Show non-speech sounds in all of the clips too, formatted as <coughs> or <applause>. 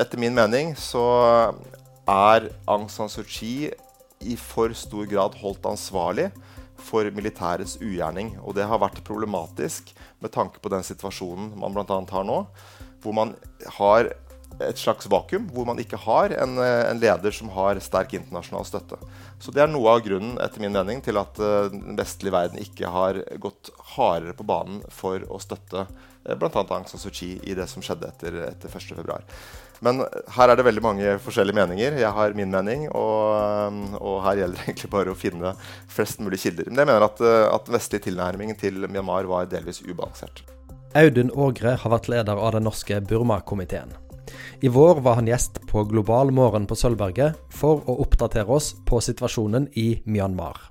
etter min mening så er Aung San Suu Kyi i for stor grad holdt ansvarlig for militærets ugjerning. Og det har vært problematisk med tanke på den situasjonen man bl.a. har nå, hvor man har et slags vakuum, hvor man ikke har en, en, leder som har sterk internasjonal støtte. Så Det er noe av grunnen etter min mening, til at uh, den vestlige verden ikke har gått hardere på banen for å støtte uh, bl.a. Aung San Suu Kyi i det som skjedde etter, etter 1.2. Men her er det veldig mange forskjellige meninger. Jeg har min mening, og, og, her gjelder det <laughs> egentlig bare å finne flest mulig kilder. Men jeg mener at, at den vestlige til Myanmar var delvis ubalansert. Audun Ågre har vært leder av den norske Burma-komiteen. I vår var han gjest på Global morgen på Sølvberget for å oppdatere oss på situasjonen i Myanmar.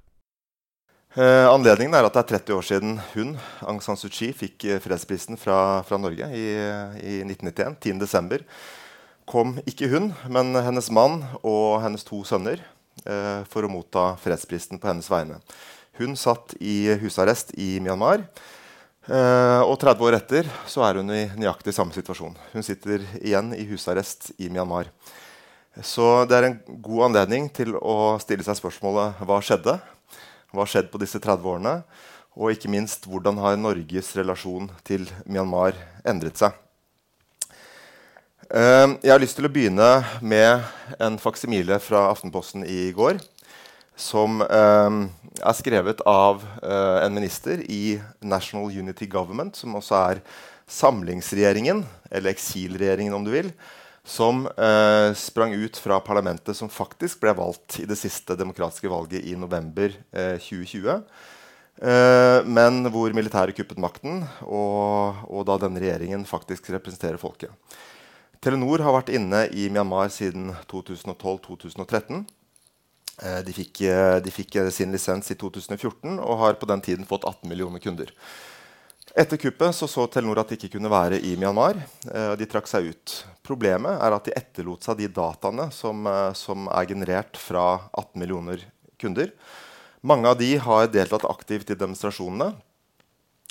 Eh, anledningen er at det er 30 år siden hun, Aung San Suu Kyi, fikk fredsprisen fra, fra Norge i, i 1991. 10.12 kom ikke hun, men hennes mann og hennes to sønner eh, for å motta fredsprisen på hennes vegne. Hun satt i husarrest i Myanmar. Eh, og 30 år etter så er hun i nøyaktig samme situasjon. Hun sitter igjen i husarrest i Myanmar. Så det er en god anledning til å stille seg spørsmålet hva skjedde? Hva skjedde på disse 30 årene? Og ikke minst hvordan har Norges relasjon til Myanmar endret seg? Ehm, jeg har lyst til å begynne med en faksimile fra Aftenposten i går. Som eh, er skrevet av eh, en minister i National Unity Government, som også er samlingsregjeringen, eller eksilregjeringen om du vil, som eh, sprang ut fra parlamentet som faktisk ble valgt i det siste demokratiske valget i november eh, 2020. Eh, men hvor militæret kuppet makten, og, og da denne regjeringen faktisk representerer folket. Telenor har vært inne i Myanmar siden 2012-2013. Eh, de fikk, eh, de fikk, eh, sin lisens i 2014 og har på den tiden fått 18 millioner kunder. Etter kuppet så, så Telenor at de ikke kunne være i Myanmar. De trakk seg ut. Problemet er at de etterlot seg de dataene som, som er generert fra 18 millioner kunder. Mange av de har deltatt aktivt i demonstrasjonene.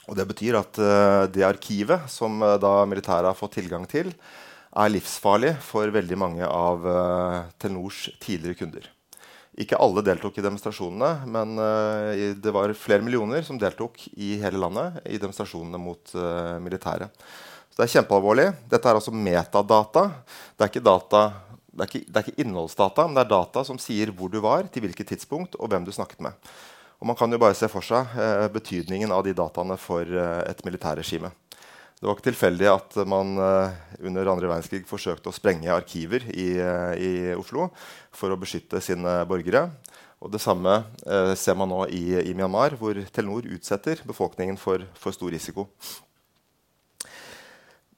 Og det betyr at det arkivet som da militæret har fått tilgang til, er livsfarlig for veldig mange av Telenors tidligere kunder. Ikke alle deltok i demonstrasjonene, men uh, det var flere millioner som deltok i hele landet i demonstrasjonene mot uh, militæret. Så det er kjempealvorlig. Dette er altså metadata. Det er, data, det, er ikke, det er ikke innholdsdata, men det er data som sier hvor du var, til hvilket tidspunkt, og hvem du snakket med. Og Man kan jo bare se for seg betydningen av de dataene for et militærregime. Det var ikke tilfeldig at man uh, under andre verdenskrig forsøkte å sprenge arkiver i, uh, i, Oslo for å beskytte sine borgere. Og Det samme uh, ser man nå i, i, Myanmar, hvor Telenor utsetter befolkningen for, for, stor risiko.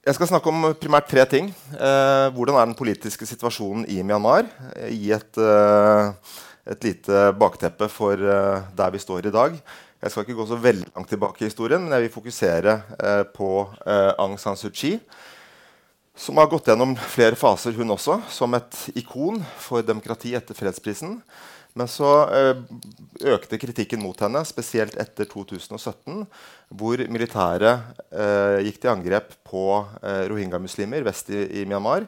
Jeg skal snakke om primært tre ting. hvordan er den politiske situasjonen i Myanmar? Gi et, et lite bakteppe for der vi står i dag. Jeg skal ikke gå så veldig langt tilbake i historien, men jeg vil fokusere eh, på eh, Aung San Suu Kyi. Som har gått gjennom flere faser, hun også, som et ikon for demokrati etter fredsprisen. Men så eh, økte kritikken mot henne, spesielt etter 2017, hvor militæret eh, gikk til angrep på eh, rohingya-muslimer vest i, i, Myanmar.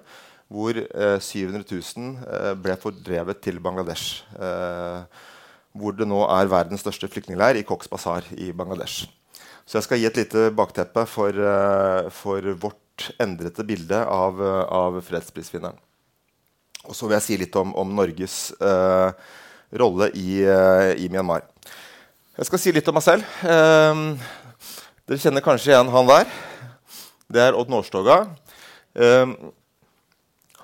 Hvor 700 eh, 000 ble fordrevet til Bangladesh. Eh, hvor det nå er verdens største flyktningleir, i Cox Bazar i Bangladesh. Så jeg skal gi et lite bakteppe for, uh, for vårt endrete bilde av, uh, av, fredsprisvinneren. Og så vil jeg si litt om, om Norges uh, rolle i, i, Myanmar. Jeg skal si litt om meg selv. dere kjenner kanskje igjen han der. Det er Odd Nårstoga.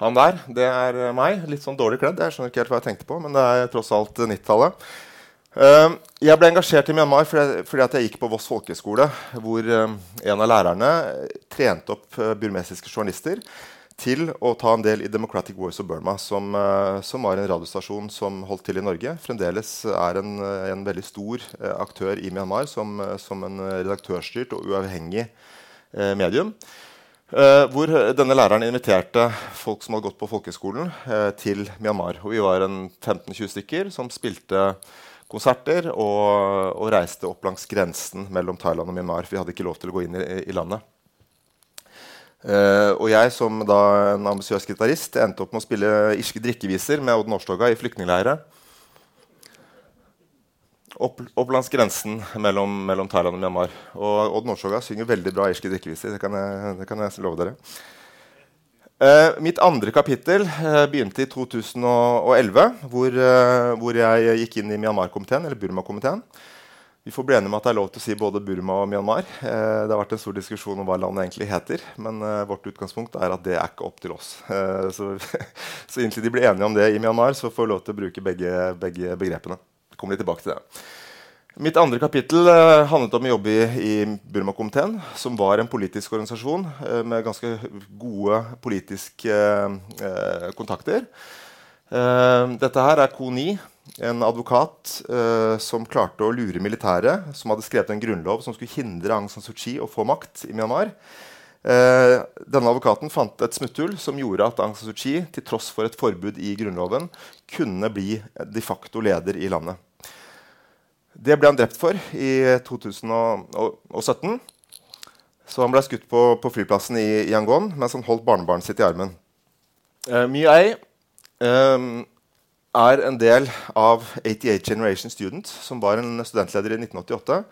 Han der, det er meg. Litt sånn dårlig kledd. Jeg skjønner ikke helt hva jeg tenkte på, men det er tross alt 90-tallet. Uh, jeg ble engasjert i Myanmar fordi, fordi jeg gikk på Voss folkehøgskole, hvor uh, en av lærerne trente opp uh, burmesiske journalister til å ta en del i Democratic Voice of Burma, som, som var en radiostasjon som holdt til i Norge. Fremdeles er en, en veldig stor aktør i Myanmar som, som en redaktørstyrt og uavhengig medium. Uh, hvor denne læreren inviterte folk som hadde gått på folkehøgskolen, uh, til Myanmar. Og vi var en 15-20 stykker som spilte konserter og, og, reiste opp langs grensen mellom Thailand og Myanmar. For vi hadde ikke lov til å gå inn i, i landet. Uh, og jeg som da en ambisiøs gitarist endte opp med å spille irske drikkeviser med Odd Norstoga i flyktningleire. Opp, opp, langs grensen mellom, mellom, Thailand og Myanmar. Og Odd Nordstoga synger veldig bra irske drikkeviser. Det kan jeg, det kan jeg love dere. Uh, mitt andre kapittel uh, begynte i 2011, hvor, uh, hvor jeg gikk inn i Myanmar-komiteen, eller Burma-komiteen. Vi får bli enige om at det er lov til å si både Burma og Myanmar. Eh, det har vært en stor diskusjon om hva landet egentlig heter, men eh, vårt utgangspunkt er at det er ikke opp til oss. Eh, så, <laughs> så, inntil de blir enige om det i Myanmar, så får vi lov til å bruke begge, begge begrepene. Kommer litt tilbake til det. Mitt andre kapittel eh, handlet om å jobbe i, Burma-komiteen, som var en politisk organisasjon eh, med ganske gode politiske eh, kontakter. dette her er KO9, en advokat som klarte å lure militæret, som hadde skrevet en grunnlov som skulle hindre Aung San Suu Kyi å få makt i Myanmar. Denne advokaten fant et smutthull som gjorde at Aung San Suu Kyi til tross for et forbud i grunnloven, kunne bli de facto leder i landet. Det ble han drept for i 2017. Så han ble skutt på, på flyplassen i Yangon mens han holdt barnebarnet sitt i armen. Uh, Myei eh, er en del av 88 Generation Student, som var en studentleder i 1988.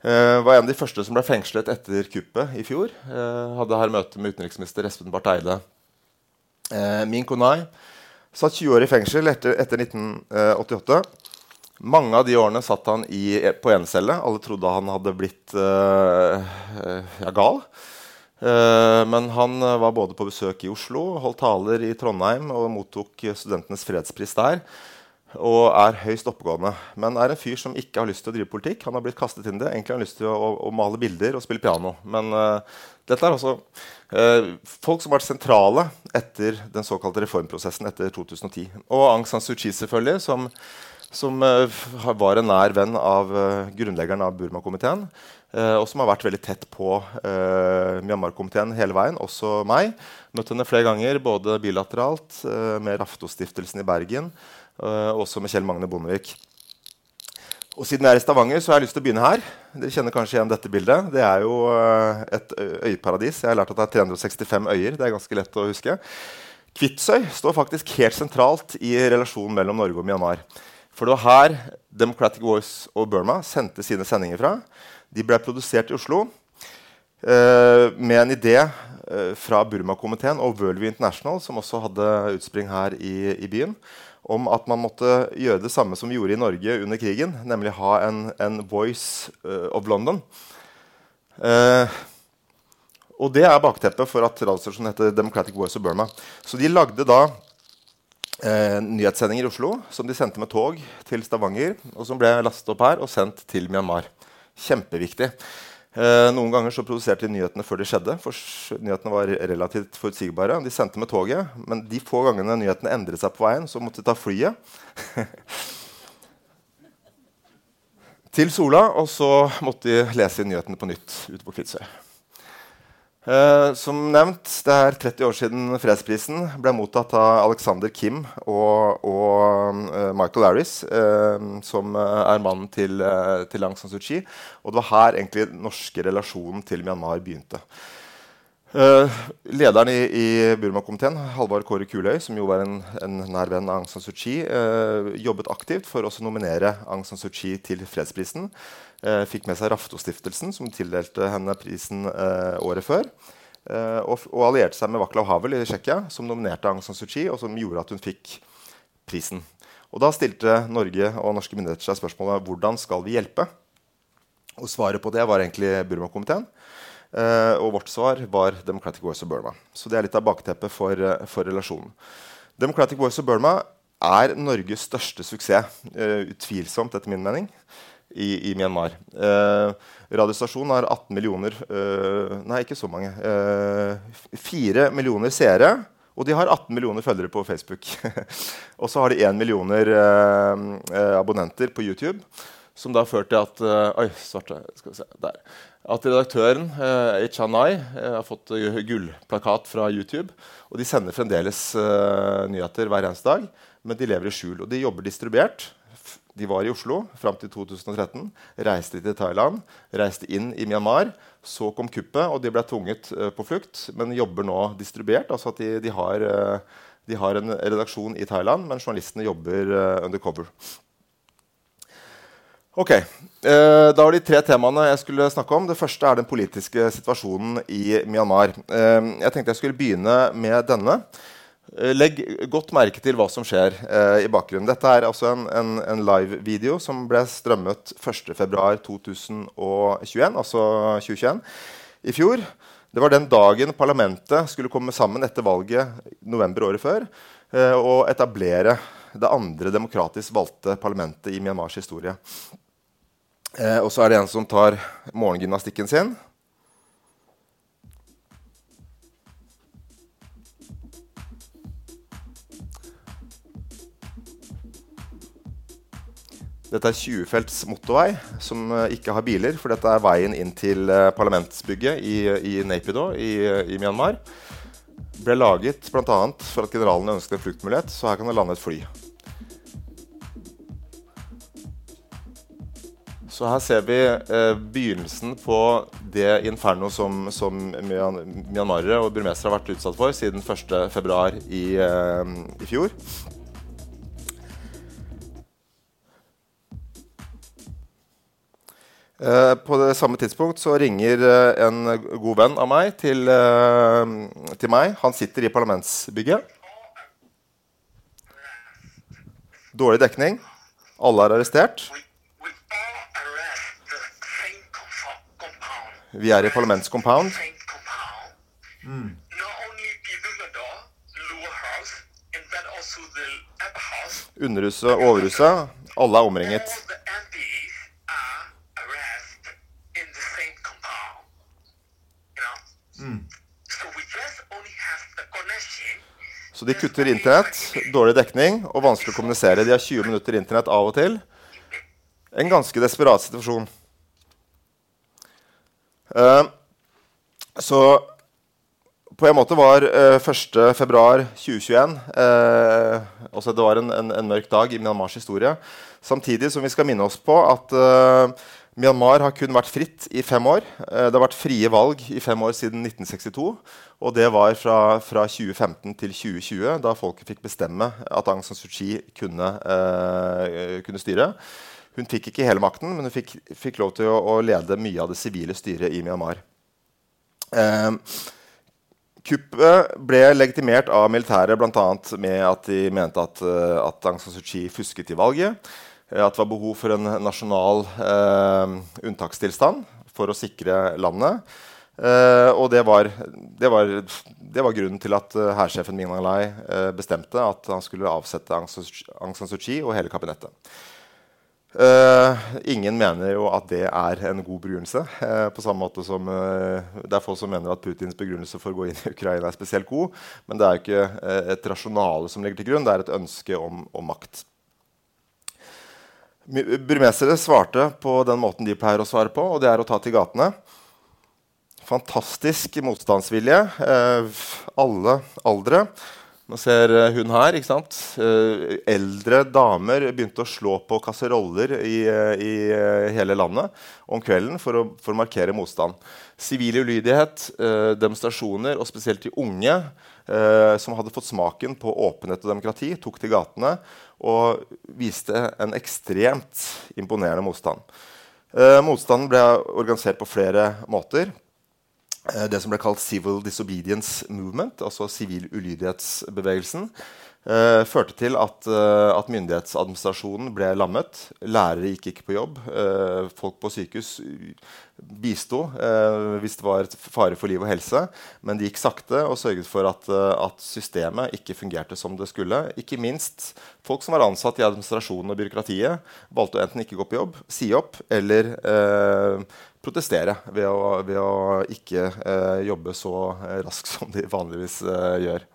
Uh, var en av de første som ble fengslet etter kuppet i fjor. Uh, hadde her møte med utenriksminister Espen Barth Eide. Uh, Min Konai satt 20 år i fengsel etter, etter 1988. Mange av de årene satt han i, på encelle. Alle trodde han hadde blitt ja, gal. Uh, men han var både på besøk i Oslo, holdt taler i Trondheim og mottok studentenes fredspris der. Og er høyst oppegående. Men er en fyr som ikke har lyst til å drive politikk. Han har blitt kastet inn det. Egentlig har han lyst til å, å, å male bilder og spille piano. Men uh, dette er altså uh, folk som har vært sentrale etter den såkalte reformprosessen etter 2010. Og Aung San Suu Kyi, selvfølgelig, som, som uh, var en nær venn av grunnleggeren av Burma-komiteen. Uh, og som har vært veldig tett på Myanmar-komiteen hele veien, også meg. Møtt henne flere ganger, både bilateralt med Raftostiftelsen i Bergen og også med Kjell Magne Bondevik. Og siden jeg er i Stavanger, så har jeg lyst til å begynne her. Dere kjenner kanskje igjen dette bildet. Det er jo et øyparadis. Jeg har lært at det er 365 øyer. Det er ganske lett å huske. Kvitsøy står faktisk helt sentralt i relasjonen mellom Norge og Myanmar. For det var her Democratic Voice og Burma sendte sine sendinger fra. De ble produsert i Oslo eh, med en idé eh, fra Burma-komiteen og Worldview International, som også hadde utspring her i, i, byen, om at man måtte gjøre det samme som vi gjorde i Norge under krigen, nemlig ha en, en Voice uh, of London. Eh, og det er bakteppet for at radiostasjonen heter Democratic Voice of Burma. Så de lagde da eh, nyhetssendinger i Oslo som de sendte med tog til Stavanger, og som ble lastet opp her og sendt til Myanmar. Kjempeviktig. Eh, noen ganger så produserte de nyhetene før de skjedde. for Nyhetene var relativt forutsigbare. De sendte med toget, men de få gangene nyhetene endret seg på veien, så måtte de ta flyet <laughs> til Sola, og så måtte de lese nyhetene på nytt ute på Kvitsøy. Uh, som nevnt, det er 30 år siden fredsprisen ble mottatt av Alexander Kim og, og uh, Michael Harris, uh, som er mannen til, til Aung San Suu Kyi. Og det var her egentlig den norske relasjonen til Myanmar begynte. Lederen i, i Burma-komiteen, Halvard Kåre Kuløy, som jo var en, en nær venn av Aung San Suu Kyi, jobbet aktivt for å nominere Aung San Suu Kyi til fredsprisen Uh, fikk med seg Raftostiftelsen, som tildelte henne prisen året før. Og, og, allierte seg med Vaklav Havel i Tsjekkia, som nominerte Aung San Suu Kyi, og som gjorde at hun fikk prisen. Og Da stilte Norge og norske myndigheter seg spørsmålet hvordan skal vi hjelpe. Og Svaret på det var egentlig Burma-komiteen. Uh, og vårt svar var Democratic Voice of Burma. Så det er litt av bakteppet for, uh, for relasjonen. Democratic Voice of Burma er Norges største suksess. Uh, utvilsomt, etter min mening i, i Myanmar. Eh, radiostasjonen har 18 millioner eh, Nei, ikke så mange. Eh, 4 millioner seere. Og de har 18 millioner følgere på Facebook. <laughs> og så har de 1 millioner eh, eh, abonnenter på YouTube. Som da har ført til at eh, Oi, svarte. Skal vi se. Der. At redaktøren eh, Chanai eh, har fått gullplakat fra YouTube. Og de sender fremdeles nyheter hver eneste dag men de lever i skjul. Og de jobber distribuert de var i Oslo fram til 2013. Reiste til Thailand, reiste inn i Myanmar. Så kom kuppet, og de ble tvunget uh, på flukt, men jobber nå distribuert. altså at de, de, har, de, har, en redaksjon i Thailand, men journalistene jobber undercover. Ok, Da var de tre temaene jeg skulle snakke om. Det første er den politiske situasjonen i Myanmar. jeg tenkte jeg skulle begynne med denne. Eh, legg godt merke til hva som skjer eh, i bakgrunnen. Dette er altså en, en, en live-video som ble strømmet 1.2.2021, altså 2021, i fjor. Det var den dagen parlamentet skulle komme sammen etter valget november året før eh, og etablere det andre demokratisk valgte parlamentet i Myanmars historie. Eh, og så er det en som tar morgengymnastikken sin. Dette er 20-felts motorvei som eh, ikke har biler, for dette er veien inn til eh, parlamentsbygget i, i Napido i, i, Myanmar. Ble laget bl.a. for at generalene ønsket en fluktmulighet, så her kan det lande et fly. Så her ser vi eh, begynnelsen på det inferno som, som myanmarere og burmesere har vært utsatt for siden 1.2. I, eh, i fjor. Eh, på det samme tidspunkt så ringer uh, en god venn av meg til, uh, til, meg. Han sitter i parlamentsbygget. Dårlig dekning. Alle er arrestert. Vi er i parlamentscompound. Mm. Underhuset og overhuset. Alle er omringet. Så de kutter Internett, dårlig dekning og vanskelig å kommunisere. De har 20 minutter Internett av og til. En ganske desperat situasjon. Uh, så på en måte var eh, 1.2.2021 eh, også Det var en, en, en, mørk dag i Myanmars historie. Samtidig som vi skal minne oss på at eh, Myanmar har kun vært fritt i fem år. Eh, det har vært frie valg i fem år siden 1962. Og det var fra, fra 2015 til 2020, da folket fikk bestemme at Aung San Suu Kyi kunne, eh, kunne styre. Hun fikk ikke hele makten, men hun fikk, fikk lov til å, å, lede mye av det sivile styret i Myanmar. Eh, kuppet ble legitimert av militæret bl.a. med at de mente at, eh, at Aung San Suu Kyi fusket i valget. Eh, at det var behov for en nasjonal eh, unntakstilstand for å sikre landet. Eh, og det var, det, var, det var, grunnen til at uh, hærsjefen Ming Lai uh, bestemte at han skulle avsette Aung San Suu Kyi og hele kabinettet. Uh, ingen mener jo at det er en god begrunnelse. Uh, på samme måte som uh, Det er folk som mener at Putins begrunnelse for å gå inn i Ukraina er spesielt god. Men det er jo ikke et rasjonale som ligger til grunn, det er et ønske om, om makt. Burmesere svarte på den måten de pleier å svare på, og det er å ta til gatene. Fantastisk motstandsvilje. Eh, alle aldre. Nå ser eh, hun her. ikke sant? Eh, eldre damer begynte å slå på kasseroller i, eh, i hele landet om kvelden for å, for å markere motstand. Sivil ulydighet, demonstrasjoner, og spesielt de unge som hadde fått smaken på åpenhet og demokrati, tok til gatene og viste en ekstremt imponerende motstand. Motstanden ble organisert på flere måter. Eh, det som ble kalt Civil Disobedience Movement, altså sivil ulydighetsbevegelsen, eh, førte til at, uh, at, myndighetsadministrasjonen ble lammet. Lærere gikk ikke på jobb. Eh, folk på sykehus bisto hvis det var fare for liv og helse. Men de gikk sakte og sørget for at, at, systemet ikke fungerte som det skulle. Ikke minst folk som var ansatt i administrasjonen og byråkratiet, valgte å enten ikke gå på jobb, si opp eller protestere ved å, ved å ikke jobbe så raskt <laughs> som de vanligvis gjør.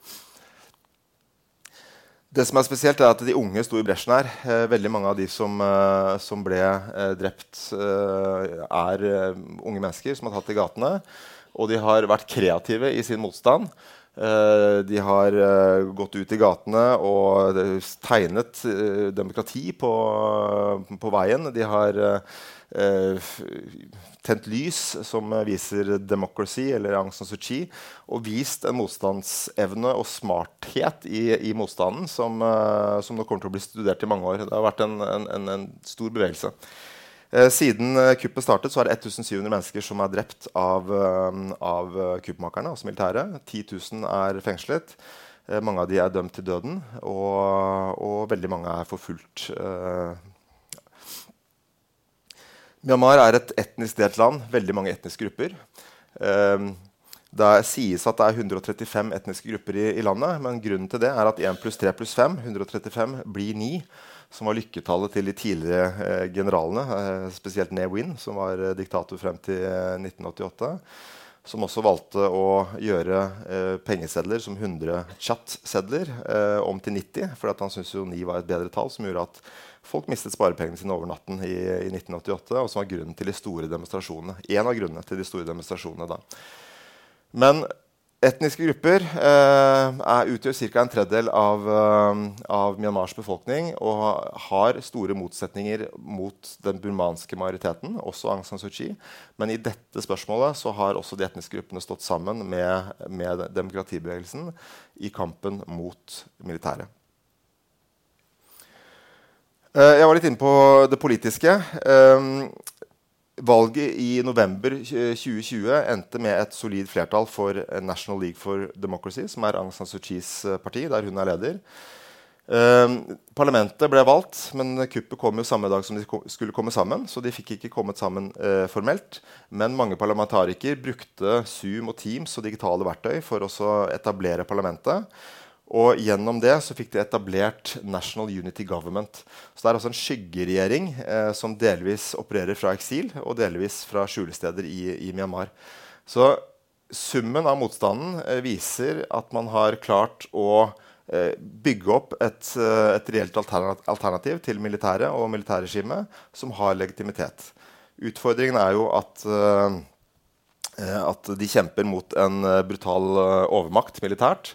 Det som er spesielt, er at de unge sto i bresjen her. Eh, veldig mange av de som, eh, som ble eh, drept, er unge mennesker som har tatt til gatene. Og de har vært kreative i sin motstand. Uh, de har uh, gått ut i gatene og tegnet uh, demokrati på, på, veien. De har tent lys som viser 'democracy' eller Aung San Suu Kyi, og vist en motstandsevne og smarthet i, i motstanden som, som, nå kommer til å bli studert i mange år. Det har vært en, en, en stor bevegelse. Eh, siden eh, kuppet startet, så er det 1700 mennesker som er drept av, eh, av kuppmakerne, altså militæret. 10 000 er fengslet. mange av de er dømt til døden, og, og veldig mange er forfulgt. Myanmar er et etnisk delt land. Veldig mange etniske grupper. Det sies at det er 135 etniske grupper i, i landet, men grunnen til det er at 1 pluss 3 pluss 5, 135, blir 9 som var lykketallet til de tidligere eh, generalene, eh, spesielt Ne Win, som var eh, diktator frem til 1988. Eh, som også valgte å gjøre eh, pengesedler som 100 chat-sedler eh, om til 90, fordi han syntes jo 9 var et bedre tall, som gjorde at folk mistet sparepengene sine over natten i, i 1988, og som var grunnen til de store demonstrasjonene. En av grunnene til de store demonstrasjonene da. Men Etniske grupper eh, er, utgjør ca. en tredjedel av, uh, av, Myanmars befolkning og har store motsetninger mot den burmanske majoriteten, også Aung San Suu Kyi. Men i dette spørsmålet så har også de etniske gruppene stått sammen med, med demokratibevegelsen i kampen mot militæret. Eh, jeg var litt inne på det politiske. Uh, Valget i november 2020 endte med et solid flertall for National League for Democracy, som er Aung San Suu Kyis eh, parti, der hun er leder. Eh, parlamentet ble valgt, men kuppet kom jo samme dag som de skulle komme sammen. Så de fikk ikke kommet sammen uh, formelt. Men mange parlamentarikere brukte Zoom og Teams og digitale verktøy for å etablere parlamentet. Og gjennom det så fikk de etablert National Unity Government. Så det er altså en skyggeregjering eh, som delvis opererer fra eksil og delvis fra skjulesteder i, i Myanmar. Så summen av motstanden eh, viser at man har klart å eh, bygge opp et, eh, et reelt alternativ til militæret og militærregimet som har legitimitet. Utfordringen er jo at eh, eh, at de kjemper mot en brutal overmakt militært.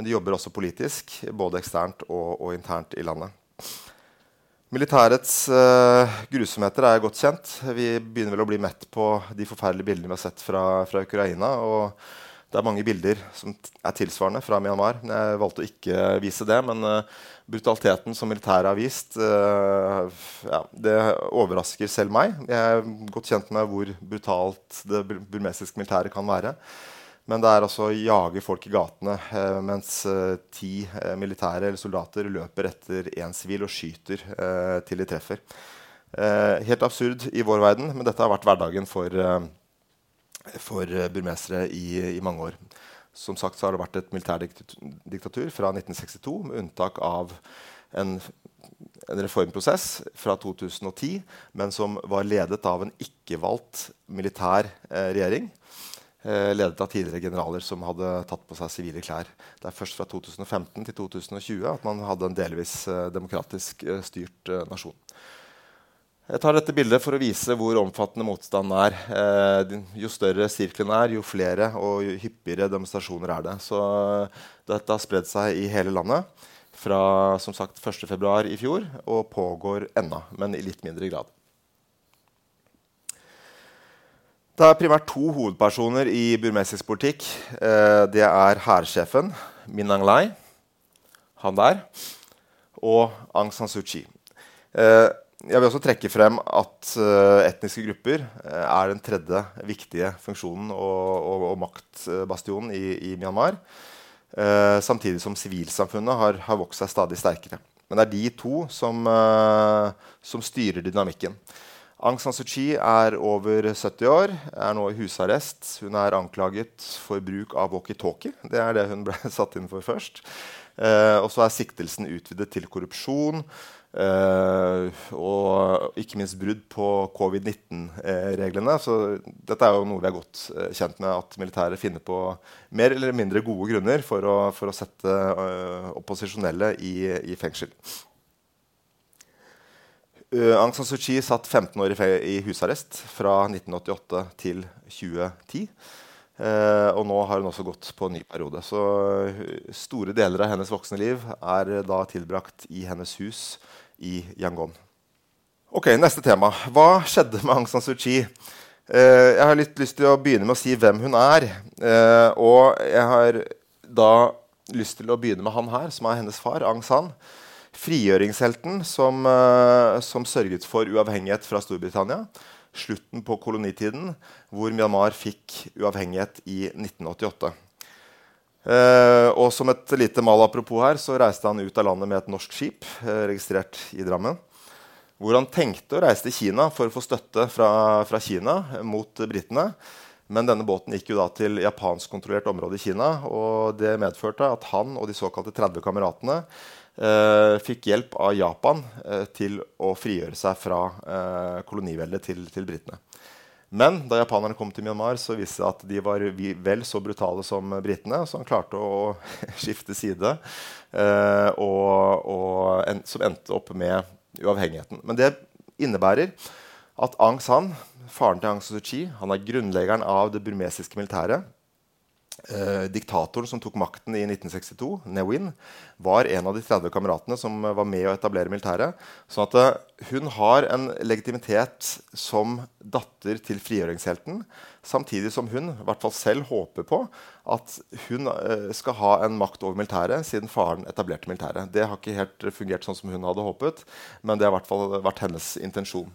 Men de jobber også politisk, både eksternt og, og internt i landet. Militærets uh, grusomheter er godt kjent. Vi begynner vel å bli mett på de forferdelige bildene vi har sett fra, fra Ukraina. og det er mange bilder som er tilsvarende fra Myanmar. Jeg valgte å ikke vise det, men uh, brutaliteten som militæret har vist, uh, ja, det overrasker selv meg. Jeg er godt kjent med hvor brutalt det burmesiske militæret kan være. Men det er altså å jage folk i gatene eh, mens eh, ti eh, militære eller soldater løper etter én sivil og skyter til de treffer. Helt absurd i vår verden, men dette har vært hverdagen for, for burmesere i, i, mange år. Som sagt så har det vært et militærdiktatur fra 1962, med unntak av en, en reformprosess fra 2010, men som var ledet av en ikke-valgt militær regjering Eh, ledet av tidligere generaler som hadde tatt på seg sivile klær. Det er først fra 2015 til 2020 at man hadde en delvis uh, demokratisk uh, styrt nasjon. Jeg tar dette bildet for å vise hvor omfattende motstanden er. jo større sirkelen er, jo flere og jo hyppigere demonstrasjoner er det. Så dette har spredd seg i hele landet fra som sagt 1.2 i fjor og pågår ennå, men i litt mindre grad. Det er primært to hovedpersoner i burmesisk politikk. Eh, det er hærsjefen Min Aung Lai, han der, og Aung San Suu Kyi. Eh, jeg vil også trekke frem at uh, etniske grupper er den tredje viktige funksjonen og, og, og maktbastionen i, i Myanmar. Samtidig som sivilsamfunnet har, har, vokst seg stadig sterkere. Men det er de to som, som styrer dynamikken. Aung San Suu Kyi er over 70 år, er nå i husarrest. Hun er anklaget for bruk av walkietalkie. Det er det hun ble <laughs> satt inn for først. Eh, og så er siktelsen utvidet til korrupsjon. Eh, og ikke minst brudd på covid-19-reglene. Så dette er jo noe vi er godt eh, kjent med, at militæret finner på mer eller mindre gode grunner for å, for å sette uh, opposisjonelle i, i fengsel. Uh, Aung San Suu Kyi satt 15 år i, i husarrest fra 1988 til 2010. Uh, og nå har hun også gått på en ny periode. Så uh, store deler av hennes voksne liv er da tilbrakt i hennes hus i Yangon. Ok, Neste tema. Hva skjedde med Aung San Suu Kyi? jeg har litt lyst til å begynne med å si hvem hun er. og jeg har da lyst til å begynne med han her, som er hennes far, Aung San. Frigjøringshelten som, som sørget for uavhengighet fra Storbritannia slutten på kolonitiden, hvor Myanmar fikk uavhengighet i 1988. Eh, og som et lite mal apropos her, så reiste han ut av landet med et norsk skip eh, registrert i Drammen. Hvor han tenkte å reise til Kina for å få støtte fra, fra Kina mot britene. Men denne båten gikk jo da til japanskkontrollert område i Kina. Og det medførte at han og de såkalte 30 kameratene eh, fikk hjelp av Japan eh, til å frigjøre seg fra eh, koloniveldet til, til britene. Men da japanerne kom til Myanmar, så viste det at de var vel så brutale som britene. Så han klarte å <laughs> skifte side, eh, og, og en, som endte opp med uavhengigheten. Men det innebærer at Aung San, faren til Aung San Suu Kyi, han er grunnleggeren av det burmesiske militæret eh, diktatoren som tok makten i 1962, Newin, var en av de 30 kameratene som var med å etablere militæret. sånn at eh, hun har en legitimitet som datter til frigjøringshelten, samtidig som hun i hvert fall selv håper på at hun eh, skal ha en makt over militæret, siden faren etablerte militæret. Det har ikke helt fungert sånn som hun hadde håpet, men det har i hvert fall vært hennes intensjon.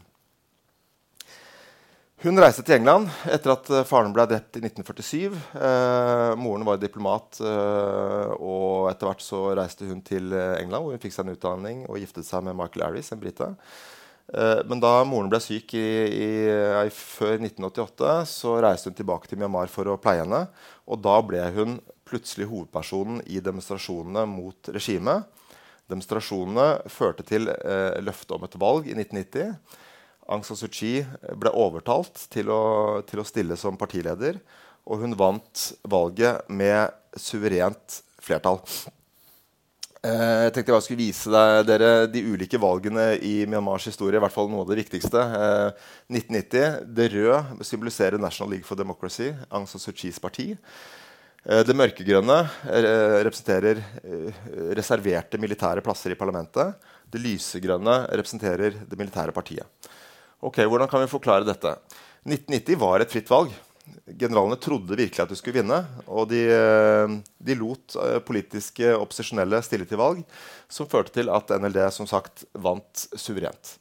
Hun reiste til England etter at eh, faren ble drept i 1947. Eh, moren var diplomat, eh, og etter hvert så reiste hun til eh, England, hvor hun fikk seg en utdanning og giftet seg med Michael Arris, en brite. Eh, men da moren ble syk i, i, i, før 1988, så reiste hun tilbake til Myanmar for å pleie henne. Og da ble hun plutselig hovedpersonen i demonstrasjonene mot regimet. Demonstrasjonene førte til eh, løftet om et valg i 1990. Aung San Suu Kyi ble overtalt til å, til å, stille som partileder. Og hun vant valget med suverent flertall. Eh, jeg tenkte jeg skulle vise deg, dere de ulike valgene i Myanmars historie. i hvert fall noe av det viktigste. Eh, 1990. Det røde symboliserer National League for Democracy, Aung San Suu Kyis parti. Eh, det mørkegrønne eh, representerer eh, reserverte militære plasser i parlamentet. Det lysegrønne representerer det militære partiet. Ok, Hvordan kan vi forklare dette? 1990 var et fritt valg. Generalene trodde virkelig at de skulle vinne. Og de, eh, de lot eh, politiske opposisjonelle stille til valg, som førte til at NLD som sagt vant suverent.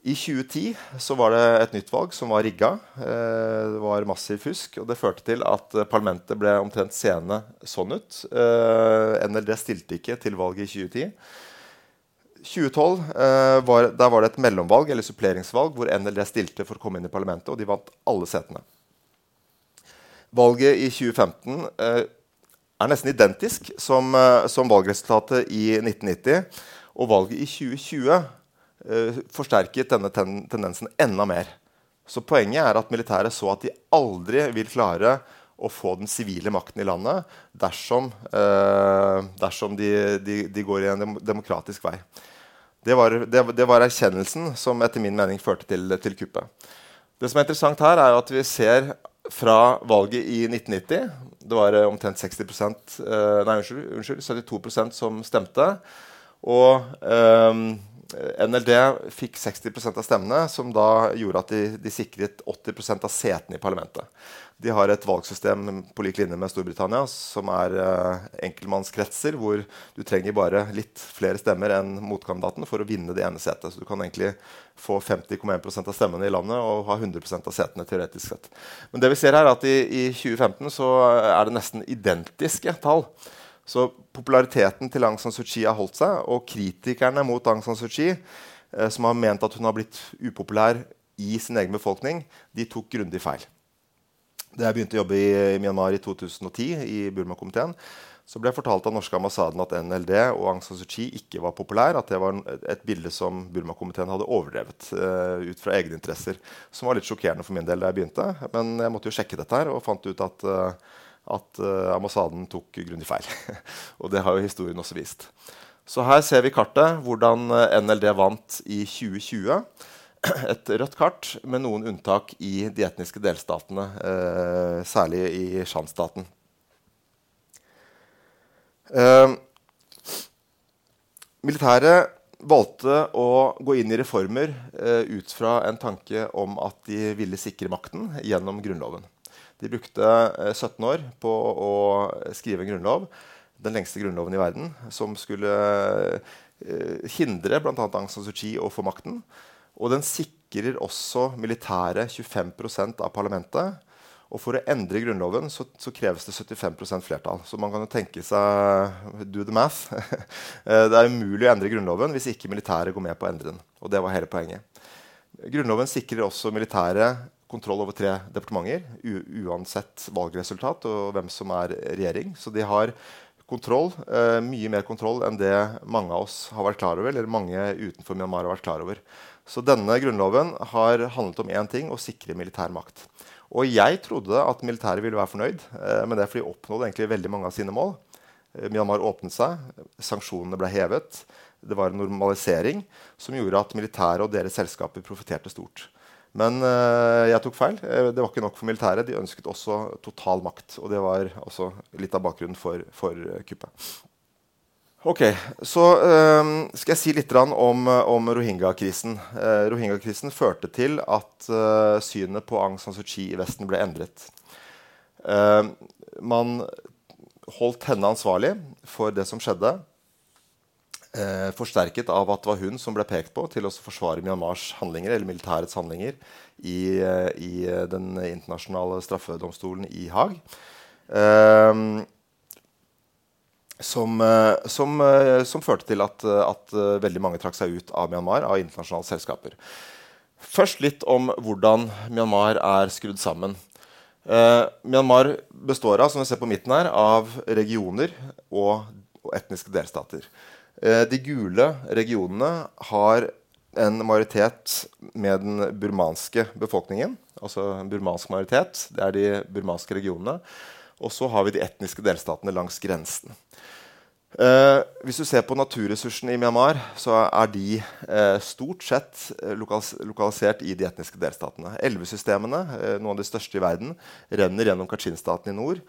I 2010 så var det et nytt valg som var rigga. Eh, det var massiv fusk. Og det førte til at parlamentet ble omtrent seende sånn ut. NLD stilte ikke til valget i 2010. 2012 eh, var, der var det et mellomvalg eller suppleringsvalg hvor NLD stilte for å komme inn i parlamentet, og de vant alle setene. Valget i 2015 eh, er nesten identisk som, eh, som, valgresultatet i 1990. Og valget i 2020 eh, forsterket denne ten tendensen enda mer. Så poenget er at militæret så at de aldri vil klare å få den sivile makten i landet dersom, eh, dersom de, de, de, går i en demokratisk vei. Det var, det, det var, erkjennelsen som etter min mening førte til, til, kuppet. Det som er interessant her, er at vi ser fra valget i 1990 Det var eh, omtrent 60 eh, Nei, unnskyld, unnskyld 72 som stemte. Og eh, NLD fikk 60% av stemmene, som da gjorde at de, de sikret 80% av setene i parlamentet. De har et valgsystem på lik linje med Storbritannia som er uh, enkeltmannskretser, hvor du trenger bare litt flere stemmer enn motkandidaten for å vinne det ene setet. Så du kan egentlig få 50,1% av stemmene i landet og ha 100% av setene. teoretisk sett. Men det vi ser her er at i, i 2015 så er det nesten identiske tall. Så populariteten til Aung San Suu Kyi har holdt seg, og kritikerne mot Aung San Suu Kyi, eh, som har ment at hun har blitt upopulær i sin egen befolkning, de tok grundig feil. Da jeg begynte å jobbe i, i Myanmar i 2010, i Burma-komiteen, så ble jeg fortalt av norske ambassaden at NLD og Aung San Suu Kyi ikke var populær. At det var et bilde som Burma-komiteen hadde overdrevet uh, ut fra egne interesser. Som var litt sjokkerende for min del da jeg begynte. Men jeg måtte jo sjekke dette her og fant ut at, uh, at uh, ambassaden tok grundig feil. <laughs> og det har jo historien også vist. Så her ser vi kartet hvordan NLD vant i 2020. <clears throat> et rødt kart med noen unntak i de etniske delstatene, uh, særlig i Shan-staten. Uh, militæret valgte å gå inn i reformer eh, ut fra en tanke om at de ville sikre makten gjennom Grunnloven. De brukte 17 eh, år på å skrive en grunnlov, den lengste grunnloven i verden, som skulle eh, hindre bl.a. Aung San Suu Kyi å få makten. Og den sikrer også militæret 25% av parlamentet. Og for å endre Grunnloven så, så, kreves det 75% flertall. Så man kan jo tenke seg do the math. <laughs> Eh, det er umulig å endre Grunnloven hvis ikke militæret går med på å endre den. Og det var hele poenget. Grunnloven sikrer også militæret kontroll over tre departementer uansett valgresultat og hvem som er regjering. Så de har kontroll, eh, mye mer kontroll enn det mange av oss har vært klar over. eller mange utenfor Myanmar har vært klar over. Så denne grunnloven har handlet om én ting å sikre militær makt. Og jeg trodde at militæret ville være fornøyd eh, med det, for de oppnådde egentlig veldig mange av sine mål. Eh, Myanmar åpnet seg, sanksjonene ble hevet. Det var en normalisering som gjorde at militæret og deres selskaper profitterte stort. Men uh, jeg tok feil. Det var ikke nok for militæret. De ønsket også total makt. Og det var også litt av bakgrunnen for, for kuppet. Ok, Så skal jeg si litt om, om rohingya-krisen. Rohingya-krisen førte til at synet på Aung San Suu Kyi i Vesten ble endret. man holdt henne ansvarlig for det som skjedde. Forsterket av at det var hun som ble pekt på til å forsvare Myanmars handlinger, eller militærets handlinger i, i den internasjonale straffedomstolen i Haag. Eh, som, eh, som, eh, som, førte til at, at, eh, veldig mange trakk seg ut av Myanmar av internasjonale selskaper. Først litt om hvordan Myanmar er skrudd sammen. Eh, Myanmar består av som vi ser på midten her, av regioner og, og etniske delstater. Eh, de gule regionene har en majoritet med den burmanske befolkningen. Altså en burmansk majoritet. Det er de burmanske regionene. Og så har vi de etniske delstatene langs grensen. Eh, hvis du ser på naturressursene i Myanmar, så er de eh, stort sett eh, lokalis lokalisert i de etniske delstatene. Elvesystemene, eh, noen av de største i verden, renner gjennom Kachin-staten i nord.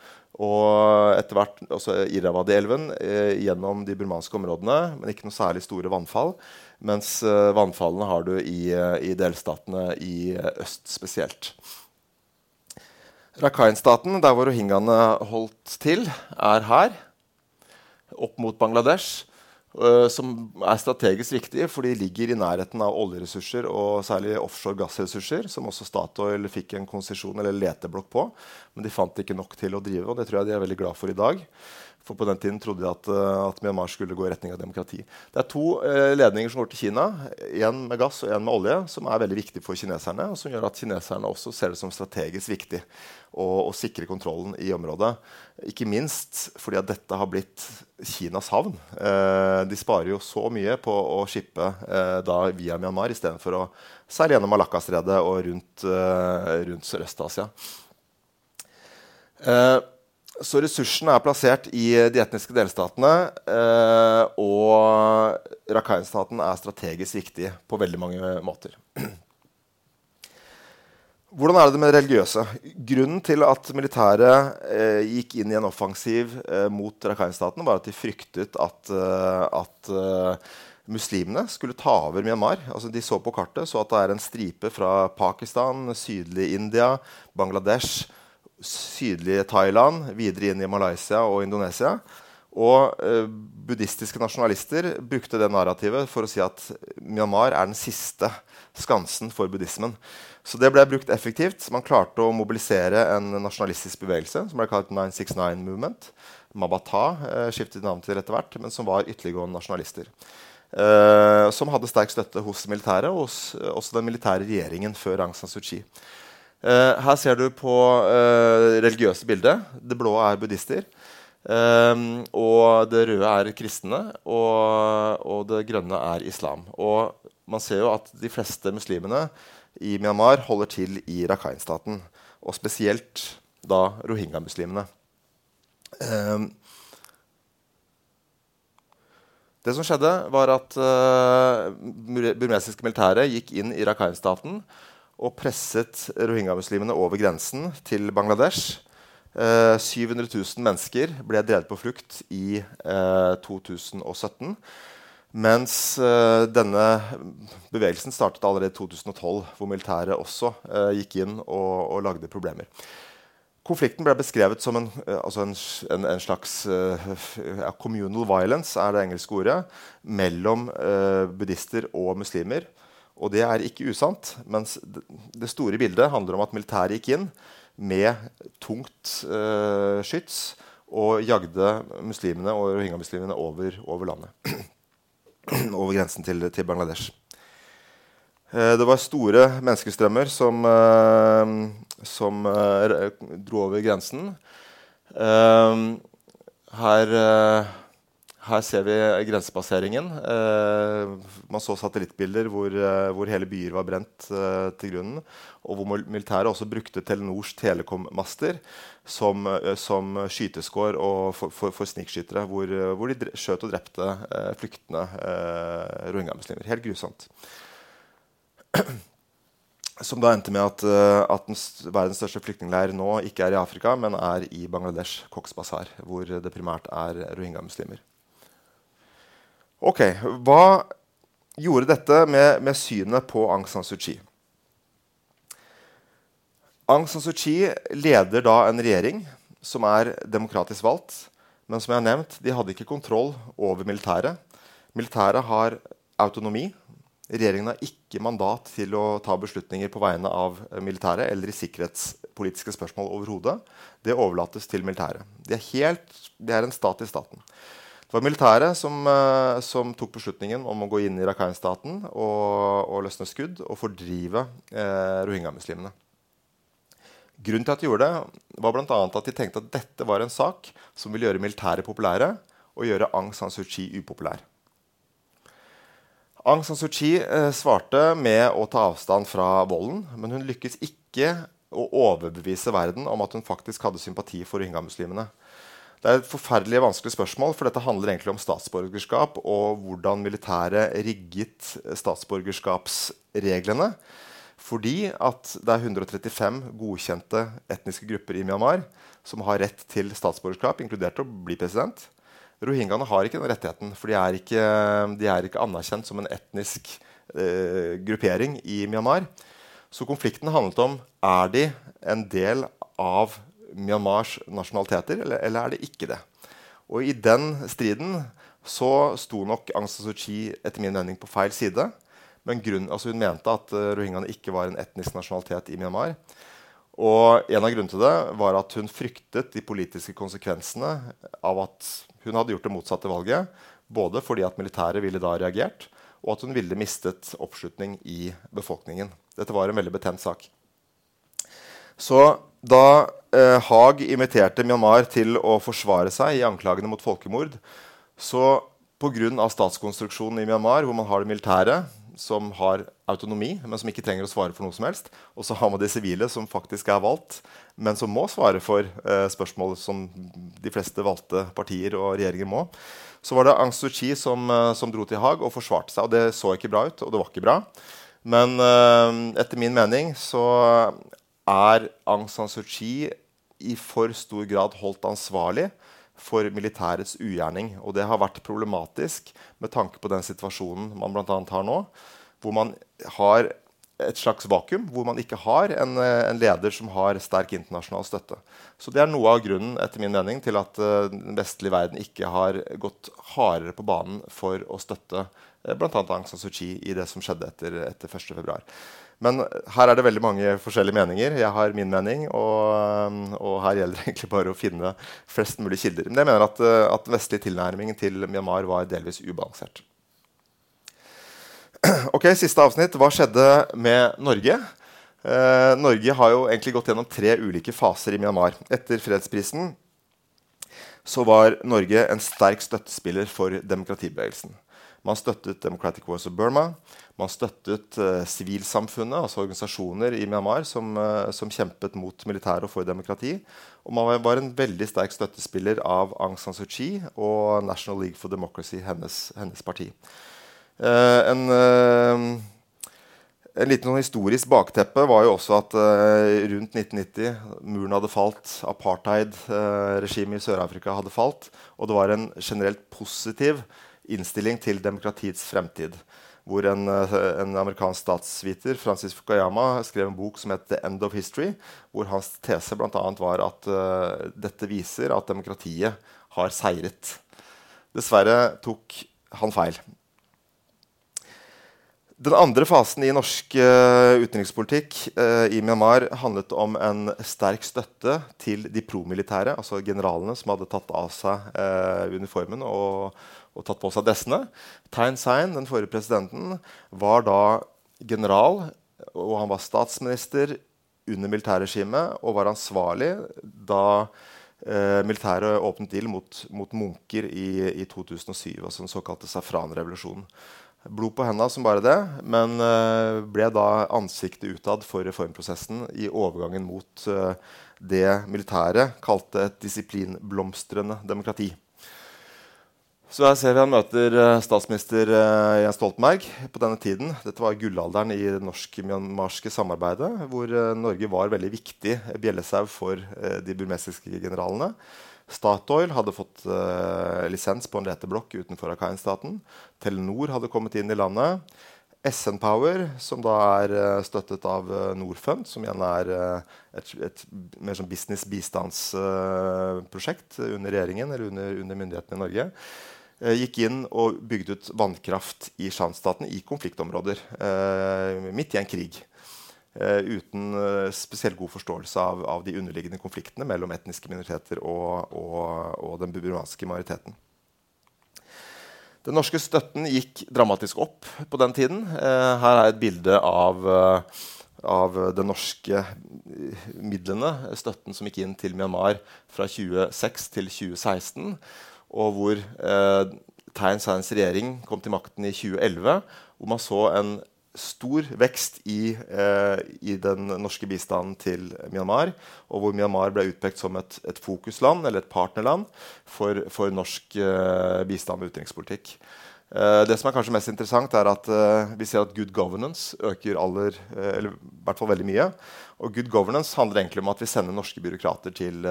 Og etter hvert også Irrawaddy-elven eh, gjennom de burmanske områdene, men ikke noe særlig store vannfall. Mens eh, vannfallene har du i, i delstatene i øst spesielt. Rakhine-staten, der hvor rohingyaene holdt til, er her opp mot Bangladesh. Uh, som er strategisk viktige, for de ligger i nærheten av oljeressurser og særlig offshore gassressurser, som også Statoil fikk en konsesjon eller leteblokk på. Men de fant ikke nok til å drive, og det tror jeg de er veldig glad for i dag. For på den tiden trodde de at, uh, at Myanmar skulle gå i retning av demokrati. Det er to uh, ledninger som går til Kina, én med gass og én med olje, som er veldig viktig for kineserne, og som gjør at kineserne også ser det som strategisk viktig å, å sikre kontrollen i området. Ikke minst fordi at dette har blitt Kinas havn. Eh, de sparer jo så mye på å shippe eh, da via Myanmar istedenfor å seile gjennom Malakastredet og rundt, eh, rundt Sørøst-Asia. Eh, så ressursene er plassert i de etniske delstatene. Eh, og Rakhine-staten er strategisk viktig på veldig mange måter. <clears throat> Hvordan er det med det religiøse? Grunnen til at militæret eh, gikk inn i en offensiv eh, mot Rakhine-staten, var at de fryktet at, eh, at uh, muslimene skulle ta over Myanmar. Altså, de så på kartet så at det er en stripe fra Pakistan, sydlig India, Bangladesh, sydlige Thailand, videre inn i Malaysia og Indonesia. Og eh, buddhistiske nasjonalister brukte det narrativet for å si at Myanmar er den siste skansen for buddhismen. Så det ble brukt effektivt. Man klarte å mobilisere en nasjonalistisk bevegelse som ble kalt 969 Movement. Mabata eh, skiftet navn til etter hvert, men som var ytterliggående nasjonalister. Eh, som hadde sterk støtte hos militæret og hos, også den militære regjeringen før Aung San Suu Kyi. Eh, her ser du på uh, religiøse bildet. Det blå er buddhister. Um, og det røde er kristne, og, og det grønne er islam. Og man ser jo at de fleste muslimene i Myanmar holder til i Rakhine-staten. Og spesielt da rohingya-muslimene. Um, Det som skjedde, var at uh, burmesiske militære gikk inn i Rakhine-staten og presset rohingya-muslimene over grensen til Bangladesh. Eh, 700 000 mennesker ble drevet på flukt i eh, 2017. Mens eh, denne bevegelsen startet allerede i 2012, hvor militæret også uh, gikk inn og, og, lagde problemer. Konflikten ble beskrevet som en, uh, altså en, en, en slags ja, communal violence er det engelske ordet, mellom buddhister og muslimer. Og det er ikke usant. Mens det, store bildet handler om at militæret gikk inn med tungt skyts og jagde muslimene og rohingya-muslimene over, over landet. <clears throat> over grensen til, til Bangladesh. Eh, det var store menneskestrømmer som, eh, som eh, dro over grensen. Her, her, ser vi grensepasseringen. man så satellittbilder hvor, hvor, hele byer var brent til grunnen. Og hvor militæret også brukte Telenors telekommaster som, eh, som skyteskår for, for, for snikskyttere, hvor, eh, hvor, de skjøt og drepte eh, flyktende eh, rohingya-muslimer. Helt grusomt. <clears throat> Som da endte med at, eh, at den, verdens største flyktningleir nå ikke er i Afrika, men er i Bangladesh, Cox Bazar, hvor det primært er rohingya-muslimer. Ok, Hva gjorde dette med, med synet på Aung San Suu Kyi? Aung San Suu Kyi leder da en regjering som er demokratisk valgt. Men som jeg har nevnt, de hadde ikke kontroll over militæret. Militæret har autonomi. Regjeringen har ikke mandat til å ta beslutninger på vegne av militæret eller i sikkerhetspolitiske spørsmål overhodet. Det overlates til militæret. Det er, helt, det er en stat i staten. Det var militæret som, uh, som, tok beslutningen om å gå inn i Rakhine-staten og, og løsne skudd og fordrive eh, rohingya-muslimene. Grunnen til at de gjorde det, var bl.a. at de tenkte at dette var en sak som ville gjøre militæret populære og gjøre Aung San Suu Kyi upopulær. Aung San Suu Kyi eh, svarte med å ta avstand fra volden, men hun lykkes ikke å overbevise verden om at hun faktisk hadde sympati for rohingya-muslimene. Det er et forferdelig vanskelig spørsmål, for dette handler egentlig om statsborgerskap og hvordan militæret rigget statsborgerskapsreglene. Fordi at det er 135 godkjente etniske grupper i Myanmar som har rett til statsborgerskap, inkludert å bli president. Rohingyaene har ikke den rettigheten, for de er ikke, de er ikke anerkjent som en etnisk eh, gruppering i Myanmar. Så konflikten handlet om er de en del av Myanmars nasjonaliteter, eller, eller er det ikke det. Og i den striden så sto nok Aung San Suu Kyi etter min mening på feil side. Men grunn, altså hun mente at uh, rohingyaene ikke var en etnisk nasjonalitet i Myanmar. Og en av grunnene til det var at hun fryktet de politiske konsekvensene av at hun hadde gjort det motsatte valget. Både fordi at militæret ville da reagert, og at hun ville mistet oppslutning i befolkningen. Dette var en veldig betent sak. Så da eh, Haag inviterte Myanmar til å forsvare seg i anklagene mot folkemord, så pga. statskonstruksjonen i Myanmar, hvor man har det militære, som har autonomi, men som ikke trenger å svare for noe som helst. Og så har man de sivile, som faktisk er valgt, men som må svare for eh, spørsmål som de fleste valgte partier og regjeringer må. Så var det Aung Suu Kyi som, eh, som, dro til Haag og forsvarte seg. Og det så ikke bra ut, og det var ikke bra. Men eh, etter min mening så er Aung San Suu Kyi i for stor grad holdt ansvarlig for militærets ugjerning. Og det har vært problematisk med tanke på den situasjonen man bl.a. har nå, hvor man har et slags vakuum, hvor man ikke har en, en, leder som har sterk internasjonal støtte. Så Det er noe av grunnen etter min mening, til at uh, den vestlige verden ikke har gått hardere på banen for å støtte uh, bl.a. Aung San Suu Kyi i det som skjedde etter, etter 1.2. Men her er det veldig mange forskjellige meninger. Jeg har min mening, og, og her gjelder det egentlig bare å finne flest mulig kilder. Men jeg mener at, at den vestlige tilnærmingen til Myanmar var delvis ubalansert. <clears throat> Ok, Siste avsnitt. Hva skjedde med Norge? Eh, Norge har jo egentlig gått gjennom tre ulike faser i Myanmar. Etter fredsprisen så var Norge en sterk støttespiller for demokratibevegelsen. Man støttet Democratic Voice of Burma. Man støttet uh, sivilsamfunnet, altså organisasjoner i Myanmar som, uh, som, kjempet mot militæret og for demokrati. Og man var en veldig sterk støttespiller av Aung San Suu Kyi og National League for Democracy, hennes, hennes parti. Uh, en, en liten sånn historisk bakteppe var jo også at rundt 1990 muren hadde falt, apartheid-regimet i Sør-Afrika hadde falt, og det var en generelt positiv innstilling til demokratiets fremtid. Hvor en, eh, en amerikansk statsviter, Francis Fukuyama, skrev en bok som het 'The End of History', hvor hans tese bl.a. var at uh, dette viser at demokratiet har seiret. Dessverre tok han feil. Den andre fasen i norsk uh, utenrikspolitikk uh, i Myanmar handlet om en sterk støtte til de promilitære, altså generalene som hadde tatt av seg uh, uniformen og, og tatt på seg dressene. Thein Sein, den forrige presidenten, var da general, og han var statsminister under militærregimet og var ansvarlig da eh, militæret åpnet ild mot, mot, munker i, i 2007, altså den såkalte safranrevolusjonen. Blod på hendene som bare det, men eh, ble da ansiktet utad for reformprosessen i overgangen mot eh, det militæret kalte et disiplinblomstrende demokrati. Så her ser vi han møter uh, statsminister uh, Jens Stoltenberg på denne tiden. Dette var gullalderen i det norsk-myanmarske samarbeidet, hvor uh, Norge var veldig viktig bjellesau for de burmesiske generalene. Statoil hadde fått lisens på en leteblokk utenfor Akain-staten. Telenor hadde kommet inn i landet. SN Power, som da er støttet av Norfund, som igjen er et, et, mer sånn business bistandsprosjekt under regjeringen eller under, under myndighetene i Norge Eh, gikk inn og bygde ut vannkraft i Shan-staten i konfliktområder. Eh, midt i en krig. Eh, uten spesielt god forståelse av, av, de underliggende konfliktene mellom etniske minoriteter og, og, og den burmanske majoriteten. Den norske støtten gikk dramatisk opp på den tiden. her er et bilde av, av de norske midlene, støtten som gikk inn til Myanmar fra 2006 til 2016 og hvor eh, Thein Seins regjering kom til makten i 2011, hvor man så en stor vekst i, eh, i, den norske bistanden til Myanmar, og hvor Myanmar ble utpekt som et, et fokusland eller et partnerland for, for norsk eh, bistand og utenrikspolitikk. Eh, det som er kanskje mest interessant, er at uh, vi ser at good governance øker aller, uh, eller hvert fall veldig mye. Og good governance handler egentlig om at vi sender norske byråkrater til,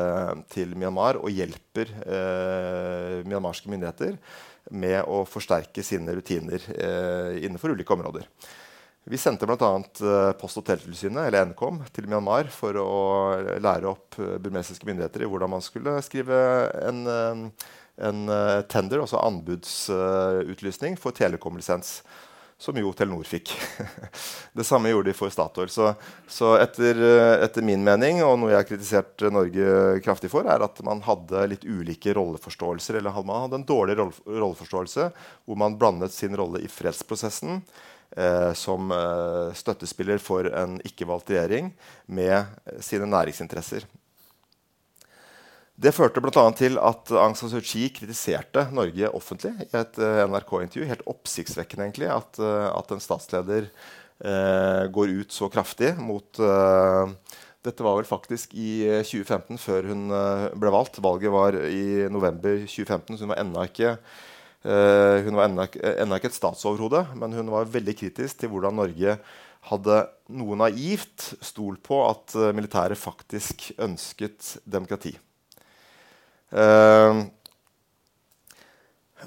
til Myanmar og hjelper myanmarske myndigheter med å forsterke sine rutiner innenfor ulike områder. Vi sendte bl.a. Post- og teletilsynet, eller Nkom, til Myanmar for å lære opp burmesiske myndigheter i hvordan man skulle skrive en en uh, tender, altså anbudsutlysning, for telekomlisens. Som jo Telenor fikk. <laughs> det samme gjorde de for Statoil. Så, så etter, uh, etter, min mening, og noe jeg har kritisert Norge kraftig for, er at man hadde litt ulike rolleforståelser. Eller man hadde en dårlig rolleforståelse hvor man blandet sin rolle i fredsprosessen eh, som støttespiller for en ikke-valgt regjering med sine næringsinteresser. Det førte bl.a. til at Aung San Suu Kyi kritiserte Norge offentlig i et uh, NRK-intervju. Helt oppsiktsvekkende egentlig at, uh, at en statsleder uh, går ut så kraftig mot Dette var vel faktisk i 2015, før hun ble valgt. Valget var i november 2015, så hun var ennå ikke hun var ennå ikke et statsoverhode, men hun var veldig kritisk til hvordan Norge hadde noe naivt stolt på at militæret faktisk ønsket demokrati. Uh,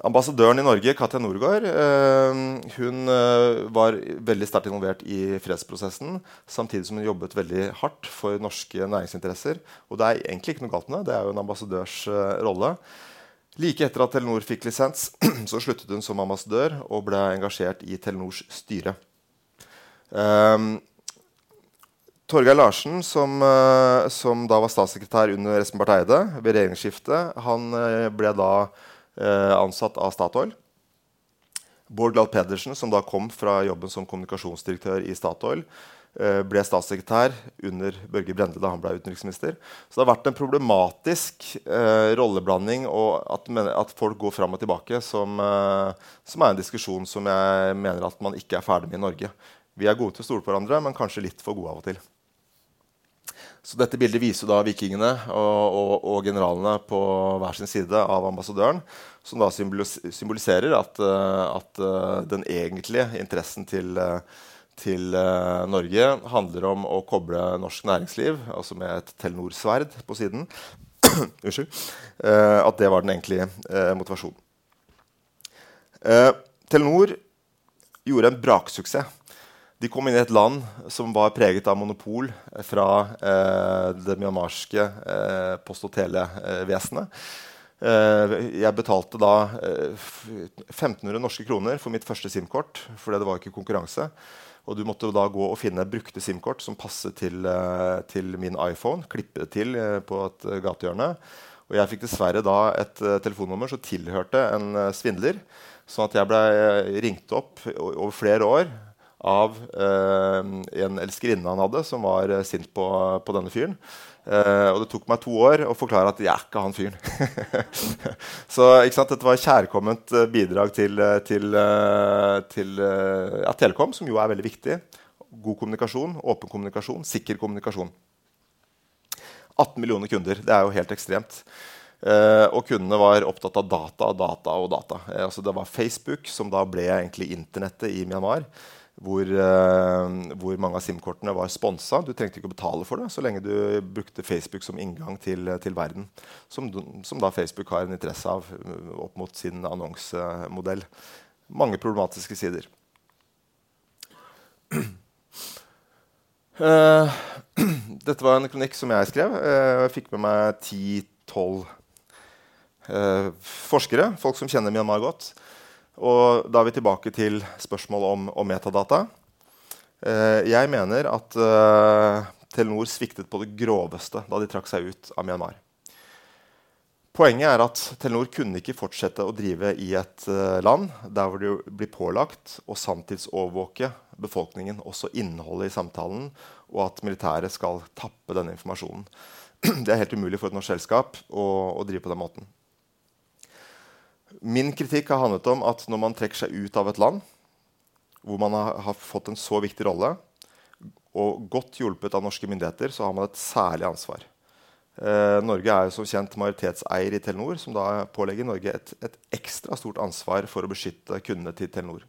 ambassadøren i Norge, Katja Norgård, eh, hun uh, var veldig sterkt involvert i fredsprosessen, samtidig som hun jobbet veldig hardt for norske næringsinteresser. Og det er egentlig ikke noe galt med det. Det er jo en ambassadørs rolle. Like etter at Telenor fikk lisens, <clears throat> så sluttet hun som ambassadør og ble engasjert i Telenors styre. Um, Torgeir Larsen, som, eh, som, da var statssekretær under Espen Barth Eide ved regjeringsskiftet, han eh, ble da eh, ansatt av Statoil. Bård Glad Pedersen, som da kom fra jobben som kommunikasjonsdirektør i Statoil, ble statssekretær under Børge Brende da han ble utenriksminister. Så det har vært en problematisk eh, rolleblanding og at, at, folk går fram og tilbake, som, eh, som, er en diskusjon som jeg mener at man ikke er ferdig med i Norge. Vi er gode til å stole på hverandre, men kanskje litt for gode av og til. Så dette bildet viser da vikingene og, og, og generalene på hver sin side av ambassadøren, som da symboliserer at, eh, at eh, den egentlige interessen til uh, til Norge handler om å koble norsk næringsliv, altså med et Telenor-sverd på siden. <clears throat> Unnskyld. At det var den egentlige motivasjonen. Telenor gjorde en braksuksess. De kom inn i et land som var preget av monopol fra det myanmarske post- og televesenet. jeg betalte da 1500 norske kroner for mitt første SIM-kort, fordi det var ikke konkurranse. Og du måtte da gå og finne brukte SIM-kort som passet til, uh, til, min iPhone. Klippe det til uh, på et gatehjørne. Og jeg fikk dessverre da et telefonnummer som tilhørte en svindler. Sånn at jeg ble ringt opp over flere år av en elskerinne han hadde, som var sint på, på denne fyren. Eh, og det tok meg to år å forklare at jeg er ikke han fyren. <laughs> så dette var et kjærkomment uh, bidrag til, uh, til, til ja, Telekom, som jo er veldig viktig. God kommunikasjon, åpen kommunikasjon, sikker kommunikasjon. 18 millioner kunder. Det er jo helt ekstremt. og kundene var opptatt av data data og data. altså det var Facebook, som da ble egentlig internettet i Myanmar hvor, uh, hvor, mange av SIM-kortene var sponsa. Du trengte ikke å betale for det så lenge du brukte Facebook som inngang til, til verden. Som, som, da Facebook har en interesse av uh, opp mot sin annonsemodell. Mange problematiske sider. Uh, <clears throat> dette var en kronikk som jeg skrev. jeg fikk med meg 10-12 forskere, folk som kjenner Myanmar godt. Og da er vi tilbake til spørsmålet om, om metadata. Eh, jeg mener at eh, Telenor sviktet på det groveste da de trakk seg ut av Myanmar. Poenget er at Telenor kunne ikke fortsette å drive i et eh, land der hvor det blir pålagt å sanntidsovervåke befolkningen, også innholdet i samtalen, og at militæret skal tappe denne informasjonen. <clears throat> Det er helt umulig for et norsk selskap å, å drive på den måten. Min kritikk har handlet om at når man trekker seg ut av et land hvor man har, har fått en så viktig rolle, og godt hjulpet av norske myndigheter, så har man et særlig ansvar. Eh, Norge er jo som kjent majoritetseier i Telenor, som da pålegger Norge et, et, ekstra stort ansvar for å beskytte kundene til Telenor.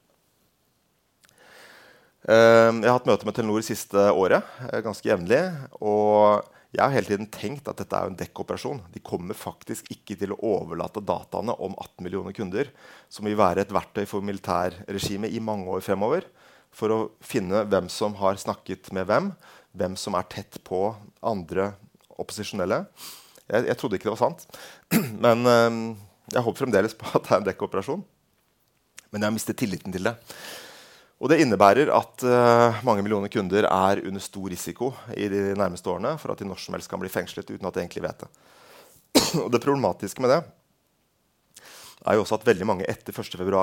Eh, jeg har hatt møte med Telenor siste året, eh, ganske jevnlig. Og jeg har hele tiden tenkt at dette er en dekkoperasjon. De kommer faktisk ikke til å overlate dataene om 18 millioner kunder, som vil være et verktøy for militærregimet i mange år fremover, for å finne hvem som har snakket med hvem, hvem som er tett på andre opposisjonelle. Jeg, jeg trodde ikke det var sant, <clears throat> men øh, jeg håper fremdeles på at det er en dekkoperasjon. Men jeg har mistet tilliten til det. Og det innebærer at uh, mange millioner kunder er under stor risiko i de nærmeste årene for at de når som helst kan bli fengslet uten at de egentlig vet det. <clears throat> Og det problematiske med det er jo også at veldig mange etter 1.2.,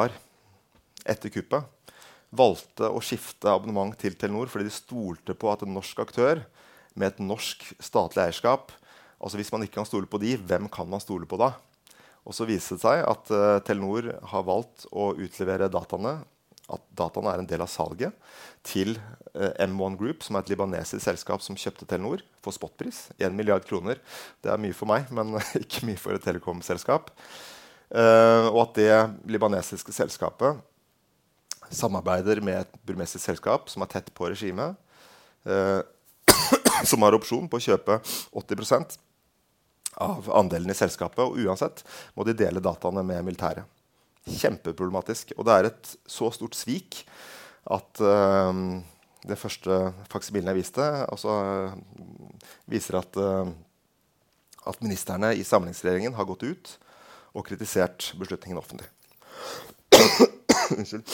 etter kuppet, valgte å skifte abonnement til Telenor fordi de stolte på at en norsk aktør med et norsk statlig eierskap altså Hvis man ikke kan stole på de, hvem kan man stole på da? Og så viste det seg at uh, Telenor har valgt å utlevere dataene at dataene er en del av salget til eh, M1 Group, som er et libanesisk selskap som kjøpte Telenor for spotpris. 1 milliard kroner. Det er mye for meg, men <laughs> ikke mye for et telekomselskap. Eh, og at det libanesiske selskapet samarbeider med et burmesisk selskap som er tett på regimet, eh, <coughs> som har opsjon på å kjøpe 80% av andelen i selskapet. Og uansett må de dele dataene med militæret. Kjempeproblematisk. Og det er et så stort svik at uh, det første faksimilen jeg viste, altså, viser at, uh, at ministerne i samlingsregjeringen har gått ut og kritisert beslutningen offentlig. <coughs> Unnskyld.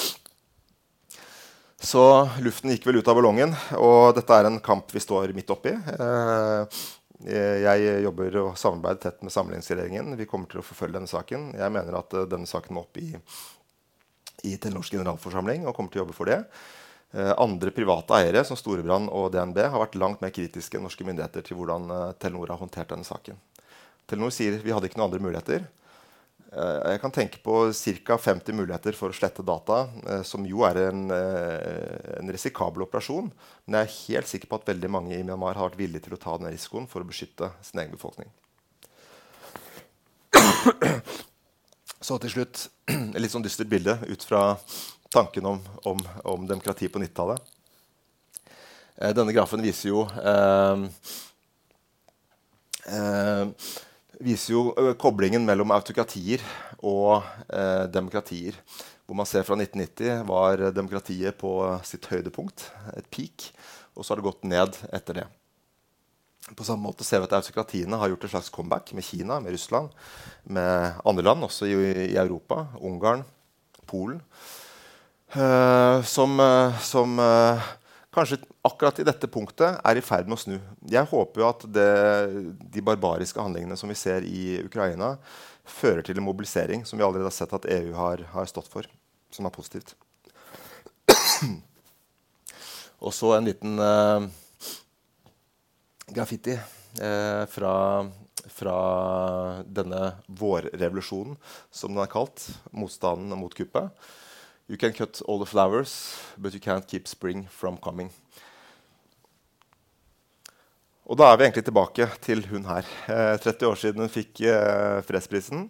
Så luften gikk vel ut av ballongen, og dette er en kamp vi står midt oppi. Uh, Eh, jeg jobber og samarbeider tett med samlingsregjeringen. Vi kommer til å forfølge denne saken. Jeg mener at uh, denne saken må opp i, i Telenors generalforsamling og kommer til å jobbe for det. Eh, andre private eiere, som Storebrand og DNB, har vært langt mer kritiske enn norske myndigheter til hvordan eh, Telenor har håndtert denne saken. Telenor sier vi hadde ikke noen andre muligheter. Eh, jeg kan tenke på ca. 50 muligheter for å slette data, eh, som jo er en, eh, en, risikabel operasjon. Men jeg er helt sikker på at veldig mange i Myanmar har vært villige til å ta den risikoen for å beskytte sin egen befolkning. <clears throat> Så til slutt <clears throat> et litt sånn dystert bilde ut fra tanken om, om, om demokrati på 90-tallet. Eh, denne grafen viser jo eh, eh, viser jo eh, koblingen mellom autokratier og eh, demokratier. Hvor man ser fra 1990 var demokratiet på sitt høydepunkt, et peak. Og så har det gått ned etter det. På samme måte ser vi at Autokratiene har gjort et slags comeback med Kina, med Russland, med andre land, også i, i Europa. Ungarn, Polen. Eh, som, uh, som eh, kanskje akkurat i dette punktet er i ferd med å snu. Jeg håper jo at det, de barbariske handlingene som vi ser i Ukraina, fører til en mobilisering som vi allerede har sett at EU har, har stått for, som er positivt. Og så en liten graffiti fra fra denne vårrevolusjonen, som den er kalt. Motstanden mot kuppet. You can cut all the flowers, but you can't keep spring from coming. Og da er vi egentlig tilbake til hun her. Eh, 30 år siden hun fikk eh, fredsprisen.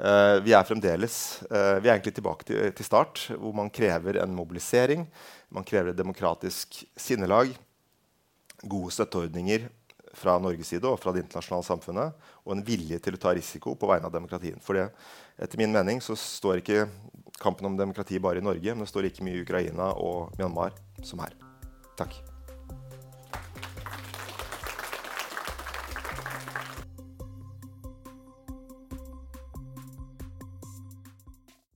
Eh, vi er fremdeles eh, vi er egentlig tilbake til, til, start, hvor man krever en mobilisering. Man krever et demokratisk sinnelag, gode støtteordninger fra Norges side og fra det internasjonale samfunnet, og en vilje til å ta risiko på vegne av demokratien. For etter min mening så står ikke kampen om demokrati bare i Norge, men det står like mye i Ukraina og Myanmar som her. Takk.